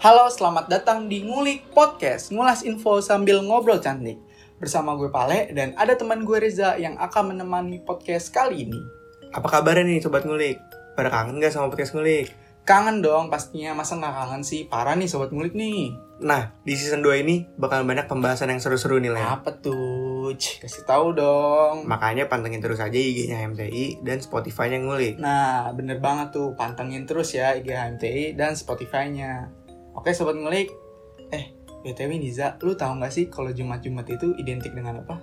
Halo, selamat datang di Ngulik Podcast, ngulas info sambil ngobrol cantik. Bersama gue Pale dan ada teman gue Reza yang akan menemani podcast kali ini. Apa kabarnya nih Sobat Ngulik? Pada kangen gak sama podcast Ngulik? Kangen dong pastinya, masa nggak kangen sih? Parah nih Sobat Ngulik nih. Nah, di season 2 ini bakal banyak pembahasan yang seru-seru nih, Le. Apa tuh? Cih, kasih tahu dong. Makanya pantengin terus aja IG-nya MTI dan Spotify-nya Ngulik. Nah, bener banget tuh. Pantengin terus ya IG HMTI dan Spotify-nya. Oke Sobat Ngulik. Eh, BTW Niza, lu tahu nggak sih kalau Jumat-Jumat itu identik dengan apa?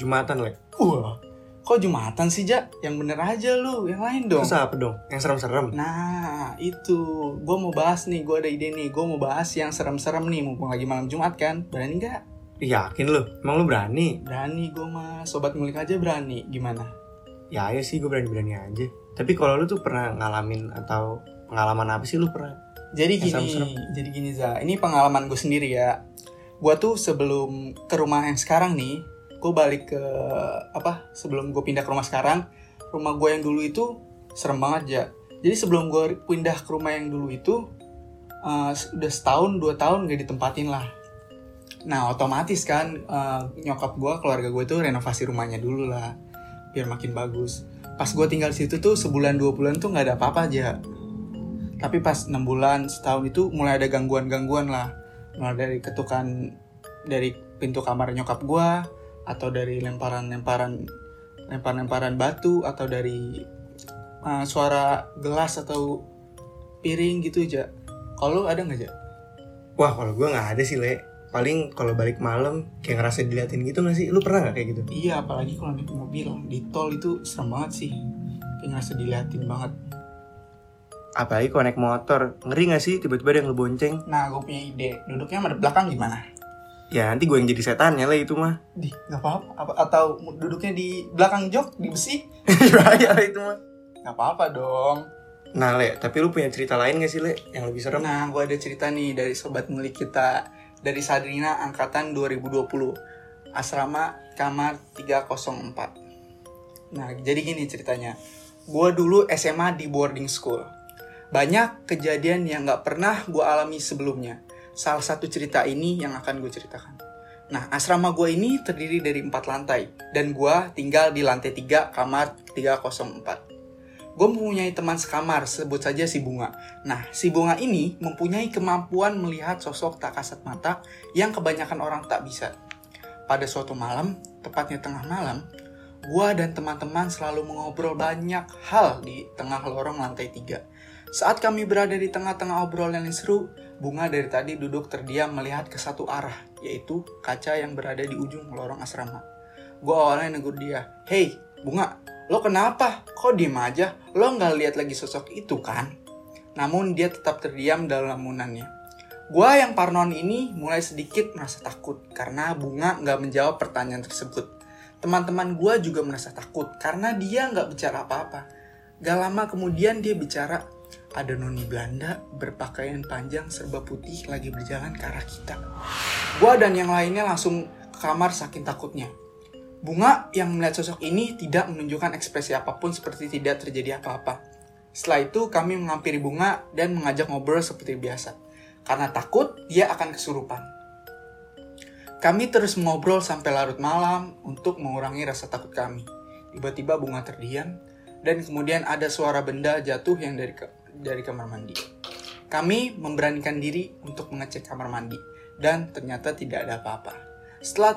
Jumatan, Le. Wah, kok Jumatan sih, Ja? Yang bener aja lu, yang lain dong. Terus apa dong? Yang serem-serem? Nah, itu. Gue mau bahas nih, gue ada ide nih. Gue mau bahas yang serem-serem nih, mumpung lagi malam Jumat kan. Berani nggak? Yakin lu? Emang lu berani? Berani gue mah. Sobat Ngulik aja berani. Gimana? Ya ayo sih, gue berani-berani aja. Tapi kalau lu tuh pernah ngalamin atau pengalaman apa sih lu pernah? Jadi gini, serem-serem. jadi gini Za. Ini pengalaman gue sendiri ya. Gue tuh sebelum ke rumah yang sekarang nih, gue balik ke apa? Sebelum gue pindah ke rumah sekarang, rumah gue yang dulu itu serem banget ya. Jadi sebelum gue pindah ke rumah yang dulu itu, eh, udah setahun dua tahun gak ditempatin lah. Nah otomatis kan eh, nyokap gue, keluarga gue tuh renovasi rumahnya dulu lah, biar makin bagus. Pas gue tinggal di situ tuh sebulan dua bulan tuh nggak ada apa-apa aja tapi pas 6 bulan setahun itu mulai ada gangguan-gangguan lah mulai dari ketukan dari pintu kamar nyokap gua atau dari lemparan-lemparan lempar-lemparan batu atau dari uh, suara gelas atau piring gitu aja kalau ada nggak aja Wah, kalau gue nggak ada sih, Le. Paling kalau balik malam kayak ngerasa diliatin gitu gak sih? Lu pernah nggak kayak gitu? iya apalagi kalau naik mobil di tol itu serem banget sih kayak ngerasa diliatin banget Apalagi kalau naik motor. Ngeri gak sih tiba-tiba ada yang ngebonceng? nah gue punya ide duduknya madep belakang gimana Ya nanti gue yang jadi setannya lah itu mah. di nggak apa-apa apa atau duduknya di belakang jok di besi Bahaya lah itu mah. nggak apa-apa dong Nah, Le, tapi lu punya cerita lain gak sih, Le? Yang lebih serem? Nah, gue ada cerita nih dari sobat ngulik kita dari Sadrina angkatan 2020. Asrama kamar 304. Nah, jadi gini ceritanya. Gue dulu SMA di boarding school. Banyak kejadian yang gak pernah gue alami sebelumnya. Salah satu cerita ini yang akan gue ceritakan. Nah, asrama gue ini terdiri dari empat lantai. Dan gue tinggal di lantai 3 kamar 304 gue mempunyai teman sekamar, sebut saja si Bunga. Nah, si Bunga ini mempunyai kemampuan melihat sosok tak kasat mata yang kebanyakan orang tak bisa. Pada suatu malam, tepatnya tengah malam, gue dan teman-teman selalu mengobrol banyak hal di tengah lorong lantai 3. Saat kami berada di tengah-tengah obrolan yang seru, Bunga dari tadi duduk terdiam melihat ke satu arah, yaitu kaca yang berada di ujung lorong asrama. Gue awalnya negur dia, Hey, Bunga, lo kenapa? Kok diem aja? Lo nggak lihat lagi sosok itu kan? Namun dia tetap terdiam dalam lamunannya. Gua yang parnon ini mulai sedikit merasa takut karena Bunga nggak menjawab pertanyaan tersebut. Teman-teman gua juga merasa takut karena dia nggak bicara apa-apa. Gak lama kemudian dia bicara, ada noni Belanda berpakaian panjang serba putih lagi berjalan ke arah kita. Gua dan yang lainnya langsung ke kamar saking takutnya. Bunga yang melihat sosok ini tidak menunjukkan ekspresi apa pun seperti tidak terjadi apa-apa. Setelah itu kami menghampiri Bunga dan mengajak ngobrol seperti biasa. Karena takut, dia akan kesurupan. Kami terus mengobrol sampai larut malam untuk mengurangi rasa takut kami. Tiba-tiba Bunga terdiam dan kemudian ada suara benda jatuh yang dari ke- dari kamar mandi. Kami memberanikan diri untuk mengecek kamar mandi dan ternyata tidak ada apa-apa. Setelah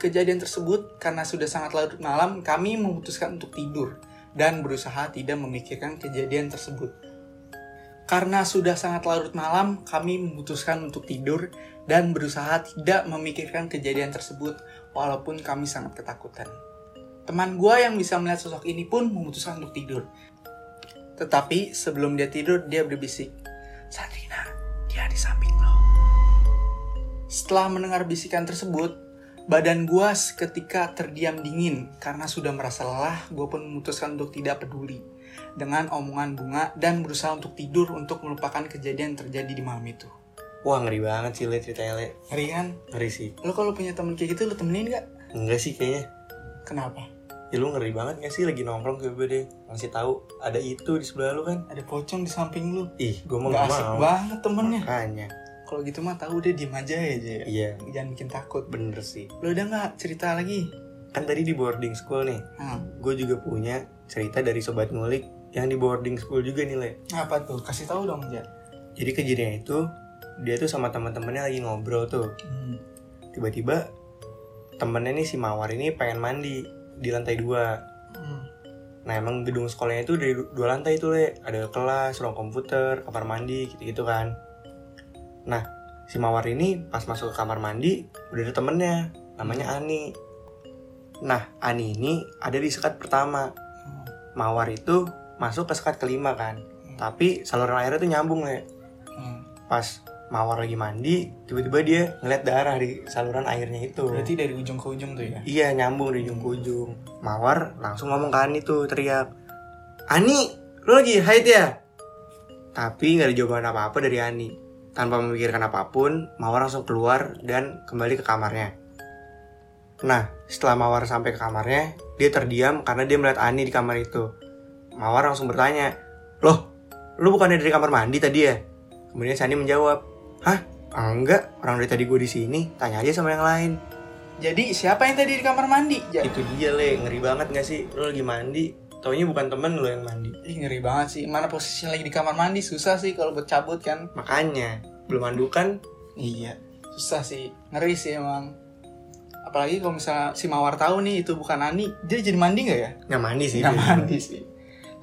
kejadian tersebut, karena sudah sangat larut malam, kami memutuskan untuk tidur dan berusaha tidak memikirkan kejadian tersebut. Karena sudah sangat larut malam, kami memutuskan untuk tidur dan berusaha tidak memikirkan kejadian tersebut walaupun kami sangat ketakutan. Teman gua yang bisa melihat sosok ini pun memutuskan untuk tidur. Tetapi sebelum dia tidur, dia berbisik, Sandrina, dia di samping lo. Setelah mendengar bisikan tersebut, badan gua seketika terdiam dingin karena sudah merasa lelah. Gue pun memutuskan untuk tidak peduli dengan omongan bunga dan berusaha untuk tidur untuk melupakan kejadian yang terjadi di malam itu. Wah ngeri banget sih le ceritanya le Ngeri kan? Ngeri sih Lo kalau punya temen kayak gitu lo temenin gak? Enggak sih kayaknya Kenapa? Ya lu ngeri banget gak sih lagi nongkrong ke BBD Ngasih tahu ada itu di sebelah lu kan? Ada pocong di samping lu. Ih gue mau Gak asik mau. banget temennya. Makanya. Kalau gitu mah tahu deh diem aja aja ya Iya. Jangan bikin takut. Bener sih. Lo udah gak cerita lagi? Kan tadi di boarding school nih. Nah, Gue juga punya cerita dari sobat ngulik Yang di boarding school juga nih le. Apa tuh? Kasih tahu dong, Ja. Jadi kejadian itu Dia tuh sama teman-temannya lagi ngobrol tuh. Hmm. Tiba-tiba Temennya nih si Mawar ini pengen mandi Di lantai dua. Hmm. Nah emang gedung sekolahnya itu dari du- dua lantai itu le. Ada kelas, ruang komputer, kamar mandi gitu-gitu kan. Nah si Mawar ini pas masuk ke kamar mandi Udah ada temennya Namanya Ani. Nah Ani ini ada di sekat pertama. Hmm. Mawar itu masuk ke sekat kelima kan. Tapi saluran airnya tuh nyambung le. Hmm. Pas Mawar lagi mandi Tiba-tiba dia ngeliat darah di saluran airnya itu Berarti dari ujung ke ujung tuh ya? Iya nyambung dari ujung ke ujung Mawar langsung ngomong ke Ani tuh teriak Ani lu lagi haid ya? Tapi nggak ada jawaban apa-apa dari Ani Tanpa memikirkan apa pun Mawar langsung keluar dan kembali ke kamarnya Nah setelah Mawar sampai ke kamarnya Dia terdiam karena dia melihat Ani di kamar itu Mawar langsung bertanya Loh lu bukannya dari kamar mandi tadi ya? Kemudian Sani menjawab Hah? Enggak, orang dari tadi gue di sini. Tanya aja sama yang lain. Jadi siapa yang tadi di kamar mandi? Ja? Itu dia le, ngeri banget gak sih? Lo lagi mandi, taunya bukan temen lo yang mandi. Ih, ngeri banget sih. Mana posisinya lagi di kamar mandi susah sih kalau buat cabut kan? Makanya, belum mandukan, Iya, susah sih. Ngeri sih emang. Apalagi kalau misalnya si Mawar tahu nih itu bukan Ani, dia jadi mandi nggak ya? nggak mandi sih. Nggak mandi sih.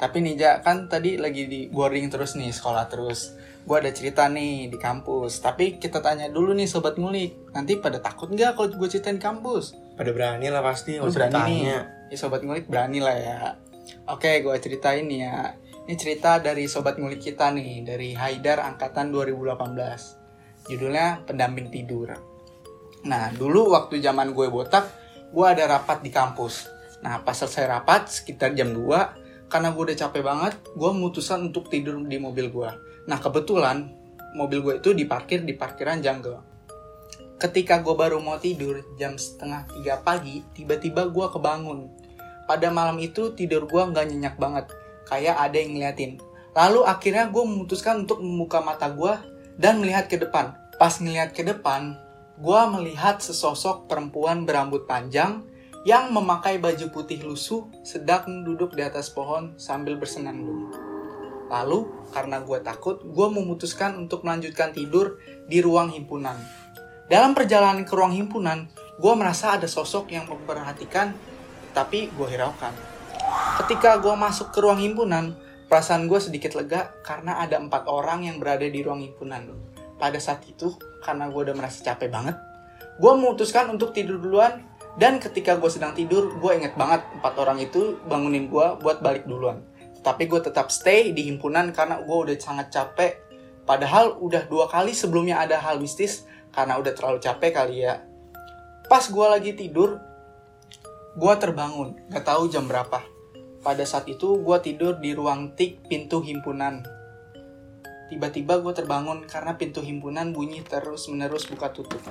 Tapi nih Ja, kan tadi lagi di boarding terus nih, sekolah terus. Gue ada cerita nih di kampus. Tapi kita tanya dulu nih sobat ngulik. Nanti pada takut nggak kalau gue cerita di kampus? Pada berani lah pasti, Lu berani nih. Ya sobat ngulik berani lah ya. Oke, gue ceritain nih ya. Ini cerita dari sobat ngulik kita nih, dari Haidar angkatan 2018. Judulnya Pendamping Tidur. Nah, dulu waktu zaman gue botak, gue ada rapat di kampus. Nah, pas selesai rapat, sekitar jam 2, karena gue udah capek banget, gue memutuskan untuk tidur di mobil gue. Nah, kebetulan mobil gue itu diparkir di parkiran jungle. Ketika gue baru mau tidur jam setengah tiga pagi, tiba-tiba gue kebangun. Pada malam itu tidur gue nggak nyenyak banget, kayak ada yang ngeliatin. Lalu akhirnya gue memutuskan untuk membuka mata gue dan melihat ke depan. Pas ngelihat ke depan, gue melihat sesosok perempuan berambut panjang yang memakai baju putih lusuh sedang duduk di atas pohon sambil bersenandung. Lalu, karena gue takut, gue memutuskan untuk melanjutkan tidur di ruang himpunan. Dalam perjalanan ke ruang himpunan, gue merasa ada sosok yang memperhatikan, tapi gue hiraukan. Ketika gue masuk ke ruang himpunan, perasaan gue sedikit lega karena ada empat orang yang berada di ruang himpunan. Pada saat itu, karena gue udah merasa capek banget, gue memutuskan untuk tidur duluan. Dan ketika gue sedang tidur, gue inget banget empat orang itu bangunin gue buat balik duluan. Tapi gue tetap stay di himpunan karena gue udah sangat capek. Padahal udah dua kali sebelumnya ada hal mistis karena udah terlalu capek kali ya. Pas gue lagi tidur, gue terbangun. Gak tahu jam berapa. Pada saat itu gue tidur di ruang tik pintu himpunan. Tiba-tiba gue terbangun karena pintu himpunan bunyi terus menerus buka tutup.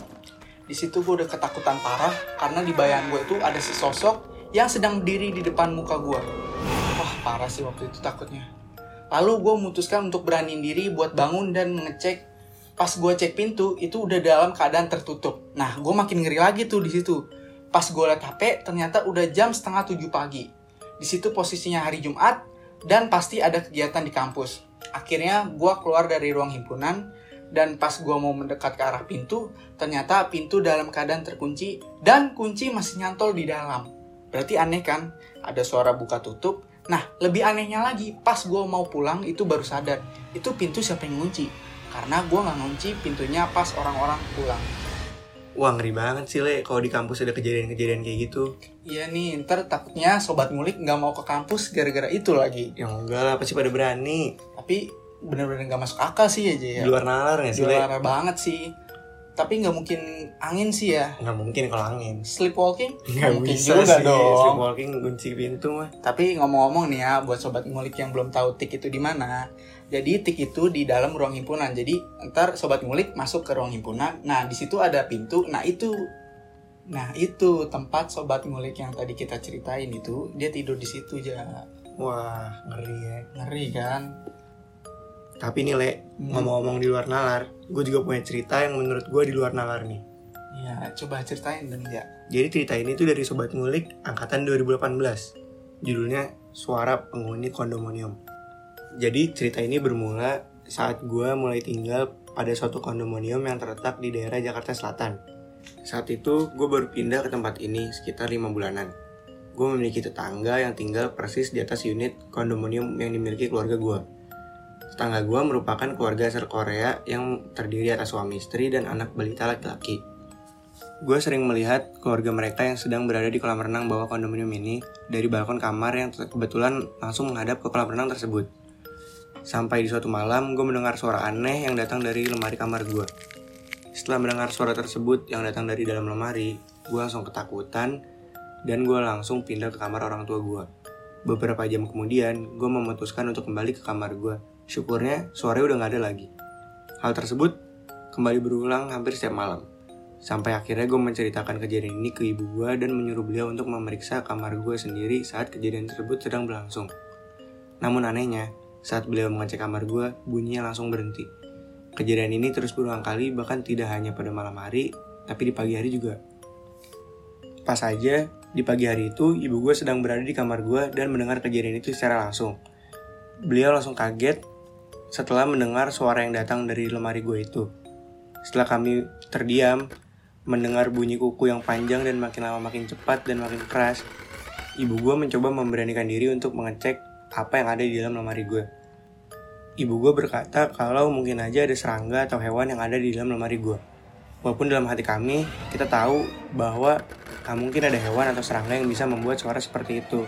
Di situ gue udah ketakutan parah karena di bayangan gue itu ada sesosok yang sedang berdiri di depan muka gue. Wah parah sih waktu itu takutnya. Lalu gue memutuskan untuk beraniin diri buat bangun dan ngecek. Pas gue cek pintu itu udah dalam keadaan tertutup. Nah gue makin ngeri lagi tuh di situ. Pas gue liat HP ternyata udah jam setengah tujuh pagi. Di situ posisinya hari Jumat dan pasti ada kegiatan di kampus. Akhirnya gue keluar dari ruang himpunan dan pas gue mau mendekat ke arah pintu, ternyata pintu dalam keadaan terkunci dan kunci masih nyantol di dalam. Berarti aneh kan? Ada suara buka tutup. Nah, lebih anehnya lagi, pas gue mau pulang itu baru sadar. Itu pintu siapa yang ngunci? Karena gue nggak ngunci pintunya pas orang-orang pulang. Wah ngeri banget sih le, kalau di kampus ada kejadian-kejadian kayak gitu. Iya nih, ntar takutnya sobat ngulik nggak mau ke kampus gara-gara itu lagi. Ya enggak lah, pasti pada berani. Tapi bener-bener nggak masuk akal sih aja ya. Di luar nalar gak Di sih luar banget sih. Tapi nggak mungkin angin sih ya. Nggak mungkin kalau angin. Sleepwalking? Nggak mungkin bisa juga sih, dong. sleepwalking kunci pintu mah. Tapi ngomong-ngomong nih ya, buat sobat ngulik yang belum tahu tik itu di mana, Jadi tik itu di dalam ruang himpunan. Jadi ntar sobat ngulik masuk ke ruang himpunan. Nah di situ ada pintu. Nah itu, nah itu tempat sobat ngulik yang tadi kita ceritain itu dia tidur di situ aja. Wah, ngeri ya. Ngeri kan? Tapi nih, Le, Hmm. ngomong-ngomong di luar nalar, gue juga punya cerita yang menurut gue di luar nalar nih. Ya coba ceritain dong ya. Jadi cerita ini tuh dari Sobat Ngulik angkatan 2018. Judulnya Suara Penghuni Kondominium. Jadi cerita ini bermula saat gue mulai tinggal pada suatu kondominium yang terletak di daerah Jakarta Selatan. Saat itu gue baru pindah ke tempat ini sekitar lima bulanan. Gue memiliki tetangga yang tinggal persis di atas unit kondominium yang dimiliki keluarga gue. Tetangga gue merupakan keluarga asal Korea yang terdiri atas suami istri dan anak balita laki-laki. Gue sering melihat keluarga mereka yang sedang berada di kolam renang bawah kondominium ini dari balkon kamar yang kebetulan langsung menghadap ke kolam renang tersebut. Sampai di suatu malam, gue mendengar suara aneh yang datang dari lemari kamar gue. Setelah mendengar suara tersebut yang datang dari dalam lemari, gue langsung ketakutan dan gue langsung pindah ke kamar orang tua gue. Beberapa jam kemudian, gue memutuskan untuk kembali ke kamar gue. Syukurnya, suaranya udah gak ada lagi. Hal tersebut kembali berulang hampir setiap malam. Sampai akhirnya gue menceritakan kejadian ini ke ibu gue dan menyuruh beliau untuk memeriksa kamar gue sendiri saat kejadian tersebut sedang berlangsung. Namun anehnya, saat beliau mengecek kamar gue, bunyinya langsung berhenti. Kejadian ini terus berulang kali bahkan tidak hanya pada malam hari, tapi di pagi hari juga. Pas aja, di pagi hari itu ibu gue sedang berada di kamar gue dan mendengar kejadian itu secara langsung. Beliau langsung kaget setelah mendengar suara yang datang dari lemari gue itu. Setelah kami terdiam, mendengar bunyi kuku yang panjang dan makin lama makin cepat dan makin keras, ibu gue mencoba memberanikan diri untuk mengecek apa yang ada di dalam lemari gue. Ibu gue berkata kalau mungkin aja ada serangga atau hewan yang ada di dalam lemari gue. Walaupun dalam hati kami, kita tahu bahwa tak mungkin ada hewan atau serangga yang bisa membuat suara seperti itu.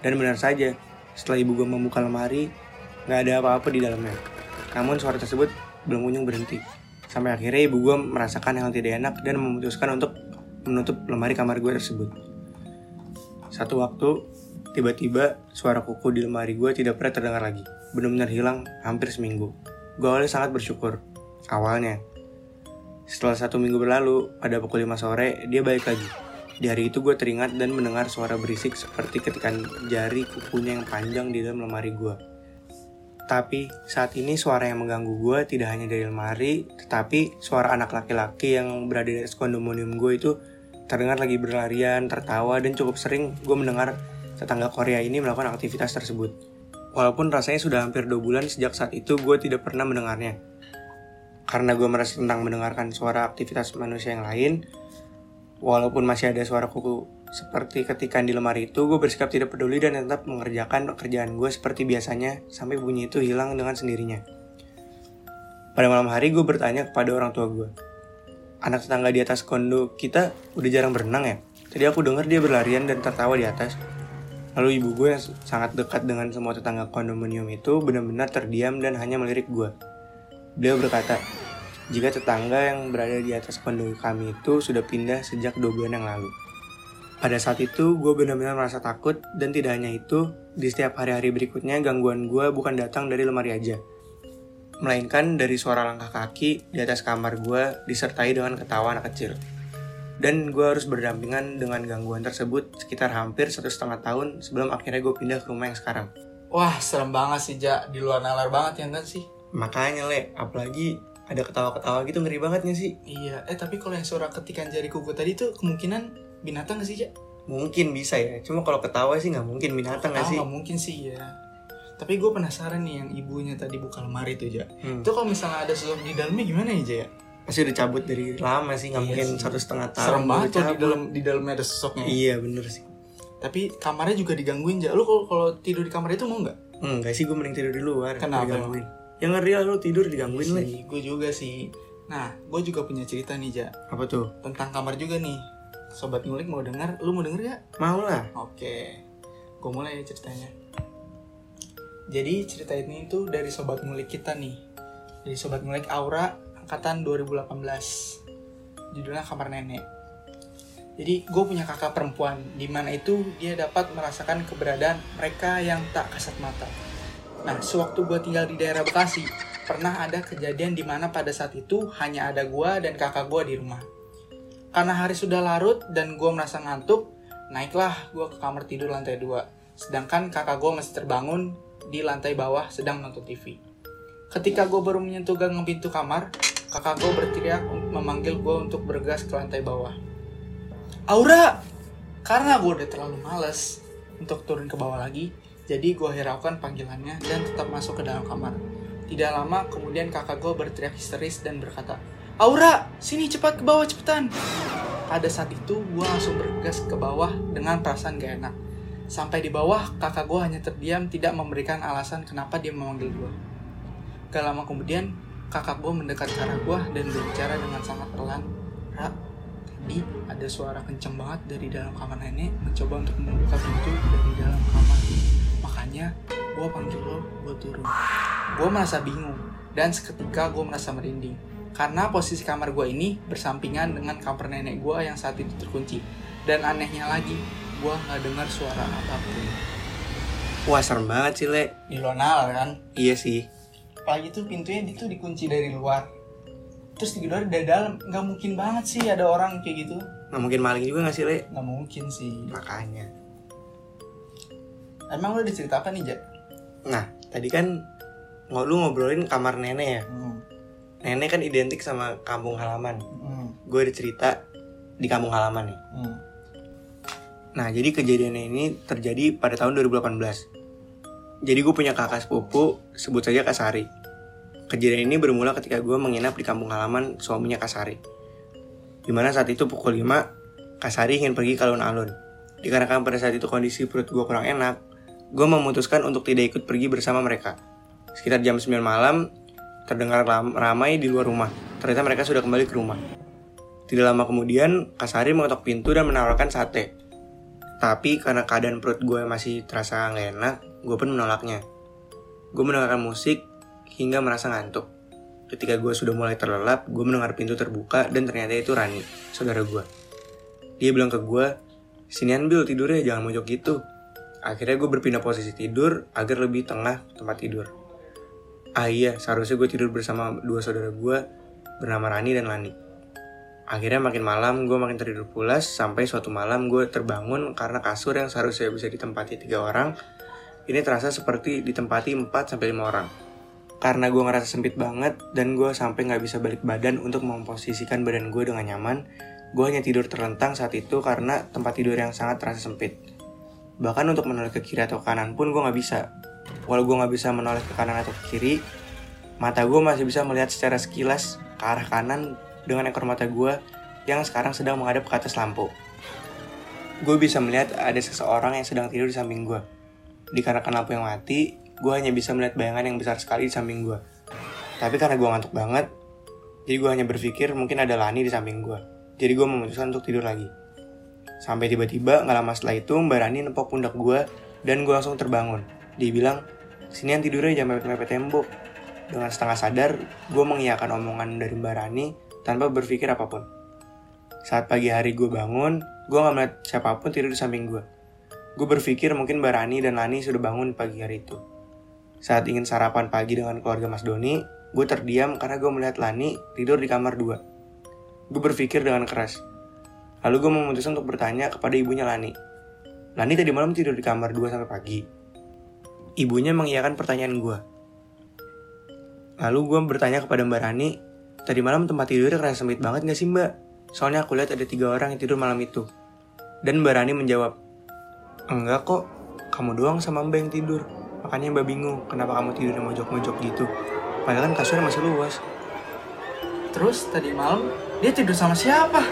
Dan benar saja, setelah ibu gue membuka lemari, nggak ada apa-apa di dalamnya. Namun suara tersebut belum kunjung berhenti. Sampai akhirnya ibu gue merasakan hal tidak enak dan memutuskan untuk menutup lemari kamar gue tersebut. Satu waktu, tiba-tiba suara kuku di lemari gue tidak pernah terdengar lagi. Benar-benar hilang hampir seminggu. Gue awalnya sangat bersyukur. Awalnya. Setelah satu minggu berlalu, pada pukul 5 sore, dia balik lagi. Di hari itu gue teringat dan mendengar suara berisik seperti ketikan jari kukunya yang panjang di dalam lemari gue. Tapi saat ini suara yang mengganggu gue tidak hanya dari lemari, tetapi suara anak laki-laki yang berada di kondominium gue itu terdengar lagi berlarian, tertawa, dan cukup sering gue mendengar tetangga Korea ini melakukan aktivitas tersebut. Walaupun rasanya sudah hampir dua bulan sejak saat itu gue tidak pernah mendengarnya. Karena gue merasa tentang mendengarkan suara aktivitas manusia yang lain, walaupun masih ada suara kuku seperti ketikan di lemari itu, gue bersikap tidak peduli dan tetap mengerjakan pekerjaan gue seperti biasanya sampai bunyi itu hilang dengan sendirinya. Pada malam hari gue bertanya kepada orang tua gue, anak tetangga di atas kondo kita udah jarang berenang ya? Tadi aku dengar dia berlarian dan tertawa di atas. Lalu ibu gue yang sangat dekat dengan semua tetangga kondominium itu benar-benar terdiam dan hanya melirik gue. Beliau berkata, jika tetangga yang berada di atas kondo kami itu sudah pindah sejak dua bulan yang lalu. Pada saat itu, gue benar-benar merasa takut dan tidak hanya itu, di setiap hari-hari berikutnya gangguan gue bukan datang dari lemari aja. Melainkan dari suara langkah kaki di atas kamar gue disertai dengan ketawa anak kecil. Dan gue harus berdampingan dengan gangguan tersebut sekitar hampir satu setengah tahun sebelum akhirnya gue pindah ke rumah yang sekarang. Wah serem banget sih Ja, di luar nalar banget ya kan sih? Makanya le, apalagi ada ketawa-ketawa gitu ngeri banget gak sih? Iya, eh tapi kalau yang suara ketikan jari kuku tadi tuh kemungkinan binatang gak sih Ja? Mungkin bisa ya, cuma kalau ketawa sih nggak mungkin binatang nggak sih? nggak mungkin sih ya. Tapi gue penasaran nih yang ibunya tadi buka lemari tuh Ja. Hmm. Itu kalau misalnya ada sosok di dalamnya gimana ya Ja? ya? Pasti udah cabut dari lama sih, nggak Iya mungkin sih. satu setengah tahun. Serem banget tuh di dalam di dalamnya ada sosoknya. Iya bener sih. Tapi kamarnya juga digangguin Ja. Lu kalau kalau tidur di kamar itu mau nggak? Enggak sih, gue mending tidur di luar. Kenapa Digangguin. Yang ngeri lah lu tidur digangguin le. Gue juga sih. Nah, gue juga punya cerita nih Ja Apa tuh? tentang kamar juga nih. Sobat ngulik mau denger? Lu mau denger gak? Mau lah. Oke, gue mulai ceritanya. Jadi cerita ini tuh dari sobat ngulik kita nih. Dari sobat ngulik Aura angkatan 2018. Judulnya Kamar Nenek. Jadi gue punya kakak perempuan, di mana itu dia dapat merasakan keberadaan mereka yang tak kasat mata. Nah, sewaktu gue tinggal di daerah Bekasi, pernah ada kejadian di mana pada saat itu hanya ada gue dan kakak gue di rumah. Karena hari sudah larut dan gue merasa ngantuk, naiklah gue ke kamar tidur lantai 2. Sedangkan kakak gue masih terbangun di lantai bawah sedang nonton TV. Ketika gue baru menyentuh gang pintu kamar, kakak gue berteriak memanggil gue untuk bergas ke lantai bawah. Aura! Karena gue udah terlalu males untuk turun ke bawah lagi, jadi gue hiraukan panggilannya dan tetap masuk ke dalam kamar. Tidak lama kemudian kakak gue berteriak histeris dan berkata, Aura, sini cepat ke bawah cepetan. Pada saat itu gue langsung bergegas ke bawah dengan perasaan gak enak. Sampai di bawah, kakak gue hanya terdiam tidak memberikan alasan kenapa dia memanggil gue. Gak lama kemudian, kakak gue mendekat ke arah gue dan berbicara dengan sangat pelan. Ra, tadi ada suara kenceng banget dari dalam kamar nenek mencoba untuk membuka pintu dari dalam kamar. Makanya gue panggil lo, gue turun. Gue merasa bingung dan seketika gue merasa merinding. Karena posisi kamar gue ini bersampingan dengan kamar nenek gue yang saat itu terkunci. Dan anehnya lagi, gue nggak dengar suara apa pun. Wah serem banget sih Le Di Lonal kan, Iya sih apalagi tuh pintunya itu dikunci dari luar. Terus digedor dari dalam, nggak mungkin banget sih ada orang kayak gitu. Nggak mungkin maling juga gak sih Le? Nggak mungkin sih. Makanya Emang lo diceritakan nih, Jak? Nah tadi kan Lu ngobrolin kamar nenek ya Hmm. Nenek kan identik sama kampung halaman. Hmm. Gue ada cerita di kampung halaman nih. Hmm. Nah jadi kejadiannya ini terjadi pada tahun 2018 Jadi gue punya kakak sepupu Sebut saja Kak Sari. Kejadian ini bermula ketika gue menginap di kampung halaman suaminya Kak Sari. Di mana saat itu pukul 5 Kak Sari ingin pergi ke alun-alun. Dikarenakan pada saat itu kondisi perut gue kurang enak Gue memutuskan untuk tidak ikut pergi bersama mereka. Sekitar jam 9 malam Terdengar ram- ramai di luar rumah Ternyata mereka sudah kembali ke rumah Tidak lama kemudian Kak Sari mengetok pintu dan menawarkan sate tapi karena keadaan perut gue masih terasa nggak enak, gue pun menolaknya. Gue mendengarkan musik hingga merasa ngantuk. Ketika gue sudah mulai terlelap, gue mendengar pintu terbuka dan ternyata itu Rani, saudara gue. Dia bilang ke gue, sinian Bil tidurnya jangan mojok gitu. Akhirnya gue berpindah posisi tidur agar lebih tengah tempat tidur. Ah iya, seharusnya gue tidur bersama dua saudara gue bernama Rani dan Lani. Akhirnya makin malam gue makin tertidur pulas sampai suatu malam gue terbangun karena kasur yang seharusnya bisa ditempati tiga orang ini terasa seperti ditempati 4 sampai 5 orang. Karena gue ngerasa sempit banget dan gue sampai nggak bisa balik badan untuk memposisikan badan gue dengan nyaman, gue hanya tidur terlentang saat itu karena tempat tidur yang sangat terasa sempit. Bahkan untuk menoleh ke kiri atau kanan pun gue nggak bisa. Walau gue nggak bisa menoleh ke kanan atau ke kiri, mata gue masih bisa melihat secara sekilas ke arah kanan dengan ekor mata gue yang sekarang sedang menghadap ke atas lampu. Gue bisa melihat ada seseorang yang sedang tidur di samping gue. Dikarenakan lampu yang mati, gue hanya bisa melihat bayangan yang besar sekali di samping gue. Tapi karena gue ngantuk banget, jadi gue hanya berpikir mungkin ada Lani di samping gue. Jadi gue memutuskan untuk tidur lagi. Sampai tiba-tiba nggak lama setelah itu Mbak Rani nempok pundak gue dan gue langsung terbangun. Dia bilang, sinian tidurnya jangan mepet-mepet tembok. Dengan setengah sadar, gue mengiyakan omongan dari Mbak Rani tanpa berpikir apa pun. Saat pagi hari gue bangun, gue gak melihat siapa pun tidur di samping gue. Gue berpikir mungkin Mbak Rani dan Lani sudah bangun pagi hari itu. Saat ingin sarapan pagi dengan keluarga Mas Doni, gue terdiam karena gue melihat Lani tidur di kamar 2. Gue berpikir dengan keras. Lalu gue memutuskan untuk bertanya kepada ibunya Lani. Lani tadi malam tidur di kamar 2 sampai pagi. Ibunya mengiyakan pertanyaan gue. Lalu gue bertanya kepada Mbak Rani, tadi malam tempat tidurnya kerasa sempit banget gak sih mbak? Soalnya aku lihat ada tiga orang yang tidur malam itu. Dan Mbak Rani menjawab, enggak kok, kamu doang sama mbak yang tidur. Makanya mbak bingung, kenapa kamu tidurnya mojok-mojok gitu. Padahal kan kasurnya masih luas. Terus tadi malam dia tidur sama siapa?